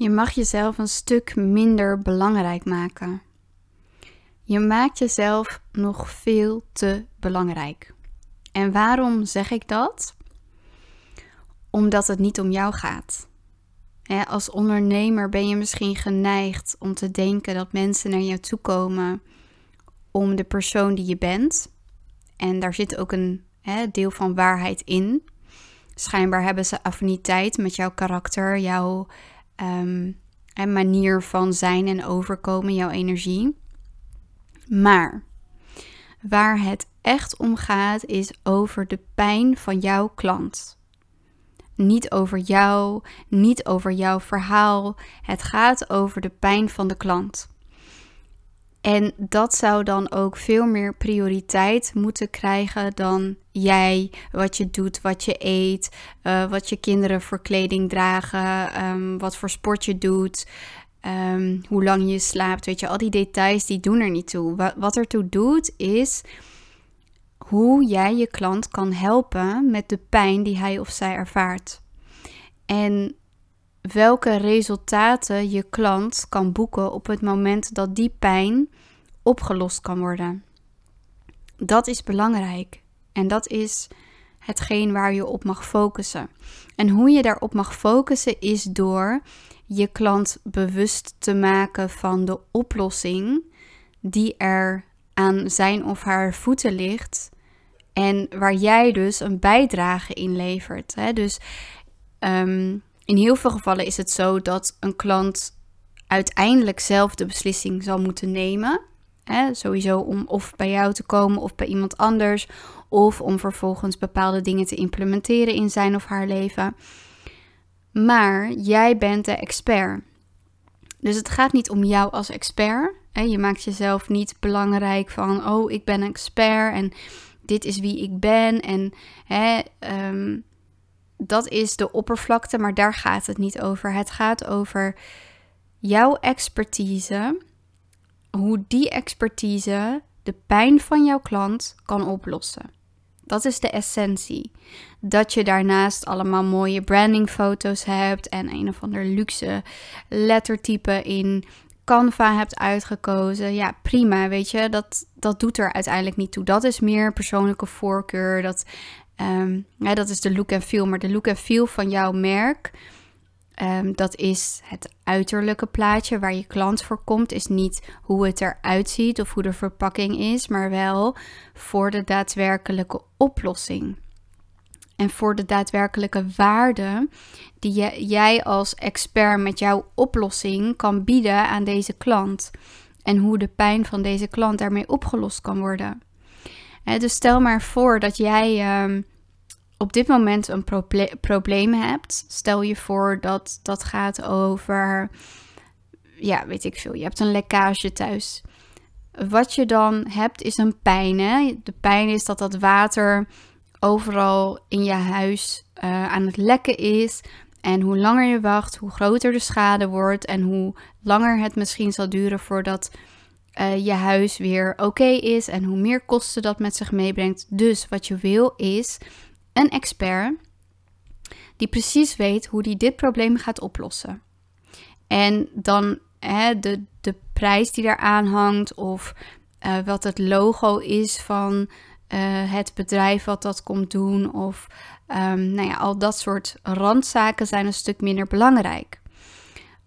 Je mag jezelf een stuk minder belangrijk maken. Je maakt jezelf nog veel te belangrijk. En waarom zeg ik dat? Omdat het niet om jou gaat. als ondernemer ben je misschien geneigd om te denken dat mensen naar jou toe komen om de persoon die je bent. En daar zit ook een deel van waarheid in. Schijnbaar hebben ze affiniteit met jouw karakter, jouw um, manier van zijn en overkomen, jouw energie. Maar waar het echt om gaat, is over de pijn van jouw klant. Niet over jou, niet over jouw verhaal. Het gaat over de pijn van de klant. En dat zou dan ook veel meer prioriteit moeten krijgen dan jij, wat je doet, wat je eet, uh, wat je kinderen voor kleding dragen, um, wat voor sport je doet, um, hoe lang je slaapt. Weet je, al die details die doen er niet toe. Wat, wat ertoe doet is hoe jij je klant kan helpen met de pijn die hij of zij ervaart. En welke resultaten je klant kan boeken op het moment dat die pijn opgelost kan worden. Dat is belangrijk en dat is hetgeen waar je op mag focussen. En hoe je daarop mag focussen is door je klant bewust te maken van de oplossing die er aan zijn of haar voeten ligt en waar jij dus een bijdrage in levert. Hè? Dus ehm, in heel veel gevallen is het zo dat een klant uiteindelijk zelf de beslissing zal moeten nemen. Hè? Sowieso om of bij jou te komen of bij iemand anders. Of om vervolgens bepaalde dingen te implementeren in zijn of haar leven. Maar jij bent de expert. Dus het gaat niet om jou als expert. Hè? Je maakt jezelf niet belangrijk van, oh, ik ben een expert en dit is wie ik ben. En hè, ehm, dat is de oppervlakte, maar daar gaat het niet over. Het gaat over jouw expertise, hoe die expertise de pijn van jouw klant kan oplossen. Dat is de essentie. Dat je daarnaast allemaal mooie brandingfoto's hebt en een of ander luxe lettertype in Canva hebt uitgekozen. Ja, prima, weet je. Dat, dat doet er uiteindelijk niet toe. Dat is meer persoonlijke voorkeur. Dat, um, dat is de look en feel. Maar de look en feel van jouw merk Ehm, dat is het uiterlijke plaatje waar je klant voor komt. Is niet hoe het eruit ziet of hoe de verpakking is, maar wel voor de daadwerkelijke oplossing. En voor de daadwerkelijke waarde die jij als expert met jouw oplossing kan bieden aan deze klant. En hoe de pijn van deze klant daarmee opgelost kan worden. dus stel maar voor dat jij ehm, op dit moment een probleem hebt, stel je voor dat dat gaat over, ja, weet ik veel, je hebt een lekkage thuis. Wat je dan hebt is een pijn. De pijn is dat dat water overal in je huis uh, aan het lekken is. En hoe langer je wacht, hoe groter de schade wordt en hoe langer het misschien zal duren voordat uh, je huis weer oké is en hoe meer kosten dat met zich meebrengt. Dus wat je wil is een expert die precies weet hoe die dit probleem gaat oplossen. En dan hè, de, de prijs die daaraan hangt of uh, wat het logo is van uh, het bedrijf wat dat komt doen of um, nou ja, al dat soort randzaken zijn een stuk minder belangrijk.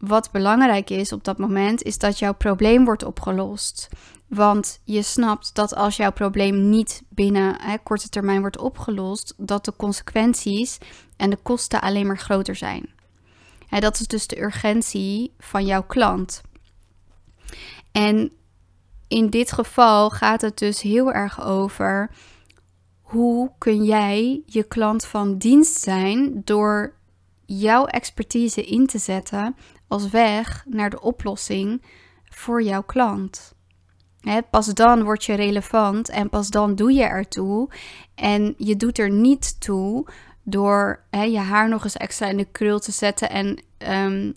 Wat belangrijk is op dat moment is dat jouw probleem wordt opgelost. Want je snapt dat als jouw probleem niet binnen hè, korte termijn wordt opgelost, dat de consequenties en de kosten alleen maar groter zijn. Hè, dat is dus de urgentie van jouw klant. En in dit geval gaat het dus heel erg over hoe kun jij je klant van dienst zijn door jouw expertise in te zetten als weg naar de oplossing voor jouw klant pas dan word je relevant en pas dan doe je ertoe. En je doet er niet toe door je haar nog eens extra in de krul te zetten en ehm,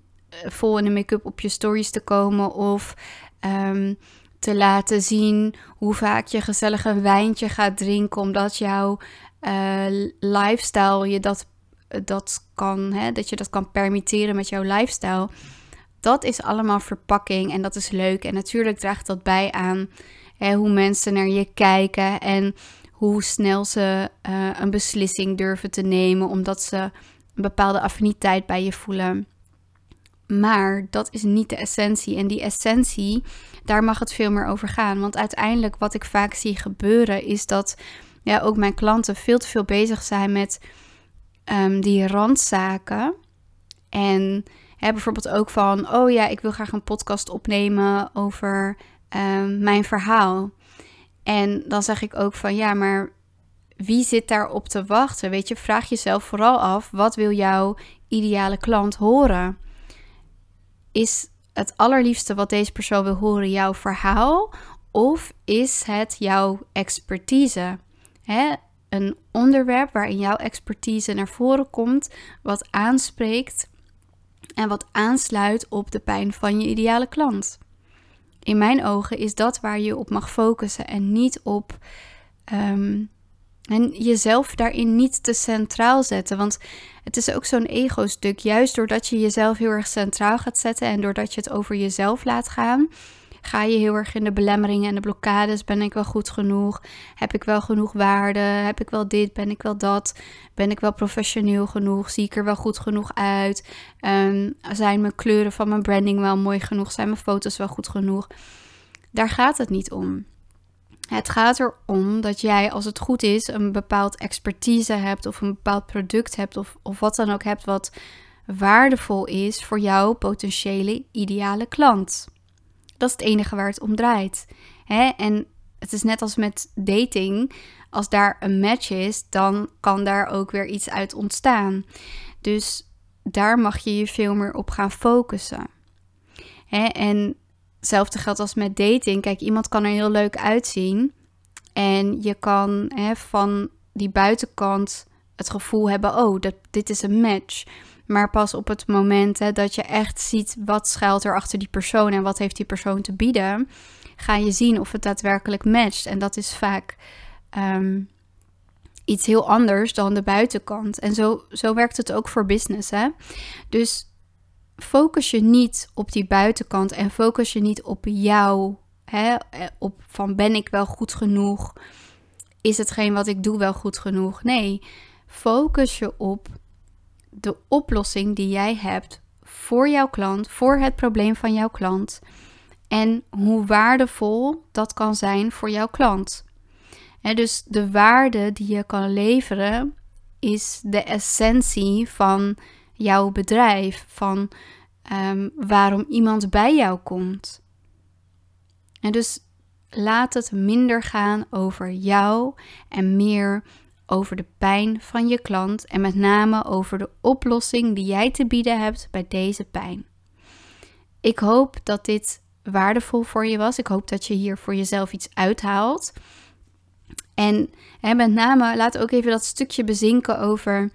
vol in de make-up op je stories te komen of ehm, te laten zien hoe vaak je gezellig een wijntje gaat drinken omdat jouw uh, lifestyle je dat, dat kan, hè, dat je dat kan permitteren met jouw lifestyle. dat is allemaal verpakking en dat is leuk. En natuurlijk draagt dat bij aan hè, hoe mensen naar je kijken en hoe snel ze uh, een beslissing durven te nemen omdat ze een bepaalde affiniteit bij je voelen. Maar dat is niet de essentie. En die essentie, daar mag het veel meer over gaan. Want uiteindelijk, wat ik vaak zie gebeuren, is dat ja, ook mijn klanten veel te veel bezig zijn met um, die randzaken. En hè, bijvoorbeeld ook van: oh ja, ik wil graag een podcast opnemen over um, mijn verhaal. En dan zeg ik ook van ja, maar wie zit daarop te wachten? Weet je, vraag jezelf vooral af: wat wil jouw ideale klant horen? Is het allerliefste wat deze persoon wil horen jouw verhaal? Of is het jouw expertise? Hè? Een onderwerp waarin jouw expertise naar voren komt, wat aanspreekt en wat aansluit op de pijn van je ideale klant. In mijn ogen is dat waar je op mag focussen en niet op ehm, en jezelf daarin niet te centraal zetten. Want het is ook zo'n ego-stuk. Juist doordat je jezelf heel erg centraal gaat zetten en doordat je het over jezelf laat gaan, ga je heel erg in de belemmeringen en de blokkades. Ben ik wel goed genoeg? Heb ik wel genoeg waarde? Heb ik wel dit? Ben ik wel dat? Ben ik wel professioneel genoeg? Zie ik er wel goed genoeg uit? Um, zijn mijn kleuren van mijn branding wel mooi genoeg? Zijn mijn foto's wel goed genoeg? Daar gaat het niet om. Het gaat erom dat jij, als het goed is, een bepaald expertise hebt of een bepaald product hebt of, of wat dan ook hebt wat waardevol is voor jouw potentiële ideale klant. Dat is het enige waar het om draait. Hè? En het is net als met dating. Als daar een match is, dan kan daar ook weer iets uit ontstaan. Dus daar mag je je veel meer op gaan focussen. Hè? En Hetzelfde geldt als met dating. Kijk, iemand kan er heel leuk uitzien. En je kan hè, van die buitenkant het gevoel hebben: oh, dat, dit is een match. Maar pas op het moment hè, dat je echt ziet wat schuilt er achter die persoon en wat heeft die persoon te bieden, ga je zien of het daadwerkelijk matcht. En dat is vaak ehm, iets heel anders dan de buitenkant. En zo, zo werkt het ook voor business. Hè? Dus focus je niet op die buitenkant en focus je niet op jou. Hè, eh, op van ben ik wel goed genoeg? Is hetgeen wat ik doe wel goed genoeg? Nee, focus je op de oplossing die jij hebt voor jouw klant, voor het probleem van jouw klant. En hoe waardevol dat kan zijn voor jouw klant. dus de waarde die je kan leveren is de essentie van jouw bedrijf, van um, waarom iemand bij jou komt. En dus laat het minder gaan over jou en meer over de pijn van je klant en met name over de oplossing die jij te bieden hebt bij deze pijn. Ik hoop dat dit waardevol voor je was. Ik hoop dat je hier voor jezelf iets uithaalt. En met name laat ook even dat stukje bezinken over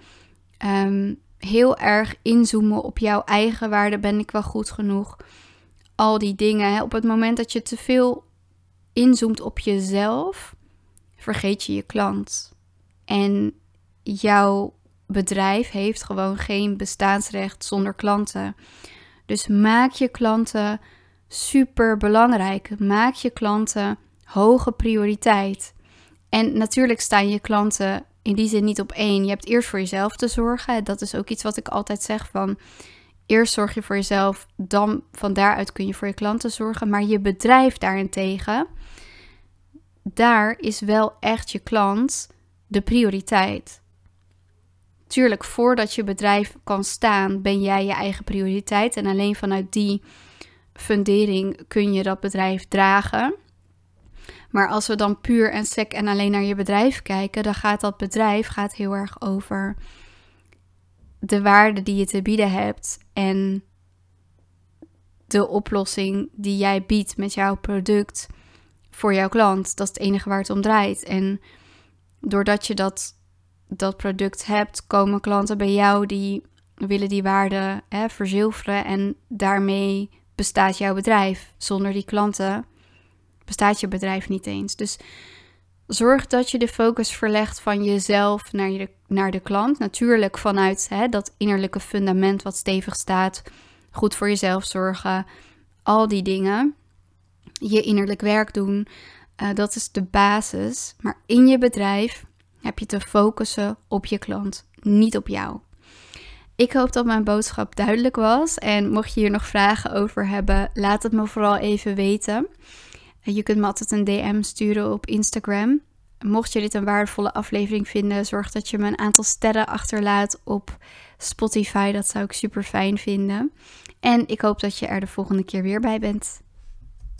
um, heel erg inzoomen op jouw eigen waarde. Ben ik wel goed genoeg? Al die dingen. Hè? Op het moment dat je te veel inzoomt op jezelf, vergeet je je klant. En jouw bedrijf heeft gewoon geen bestaansrecht zonder klanten. Dus maak je klanten super belangrijk. Maak je klanten hoge prioriteit. En natuurlijk staan je klanten in die zin niet op één. Je hebt eerst voor jezelf te zorgen. Dat is ook iets wat ik altijd zeg van eerst zorg je voor jezelf, dan van daaruit kun je voor je klanten zorgen. Maar je bedrijf daarentegen, daar is wel echt je klant de prioriteit. Tuurlijk, voordat je bedrijf kan staan, ben jij je eigen prioriteit. En alleen vanuit die fundering kun je dat bedrijf dragen. Maar als we dan puur en sec en alleen naar je bedrijf kijken, dan gaat dat bedrijf gaat heel erg over de waarde die je te bieden hebt en de oplossing die jij biedt met jouw product voor jouw klant. Dat is het enige waar het om draait. En doordat je dat, dat product hebt, komen klanten bij jou die willen die waarde hè, verzilveren en daarmee bestaat jouw bedrijf. Zonder die klanten bestaat je bedrijf niet eens. Dus zorg dat je de focus verlegt van jezelf naar, je, naar de klant. Natuurlijk vanuit hè, dat innerlijke fundament wat stevig staat goed voor jezelf zorgen, al die dingen. Je innerlijk werk doen, uh, dat is de basis. Maar in je bedrijf heb je te focussen op je klant, niet op jou. Ik hoop dat mijn boodschap duidelijk was. En mocht je hier nog vragen over hebben, laat het me vooral even weten. Je kunt me altijd een DM sturen op Instagram. Mocht je dit een waardevolle aflevering vinden, zorg dat je me een aantal sterren achterlaat op Spotify. Dat zou ik super fijn vinden. En ik hoop dat je er de volgende keer weer bij bent.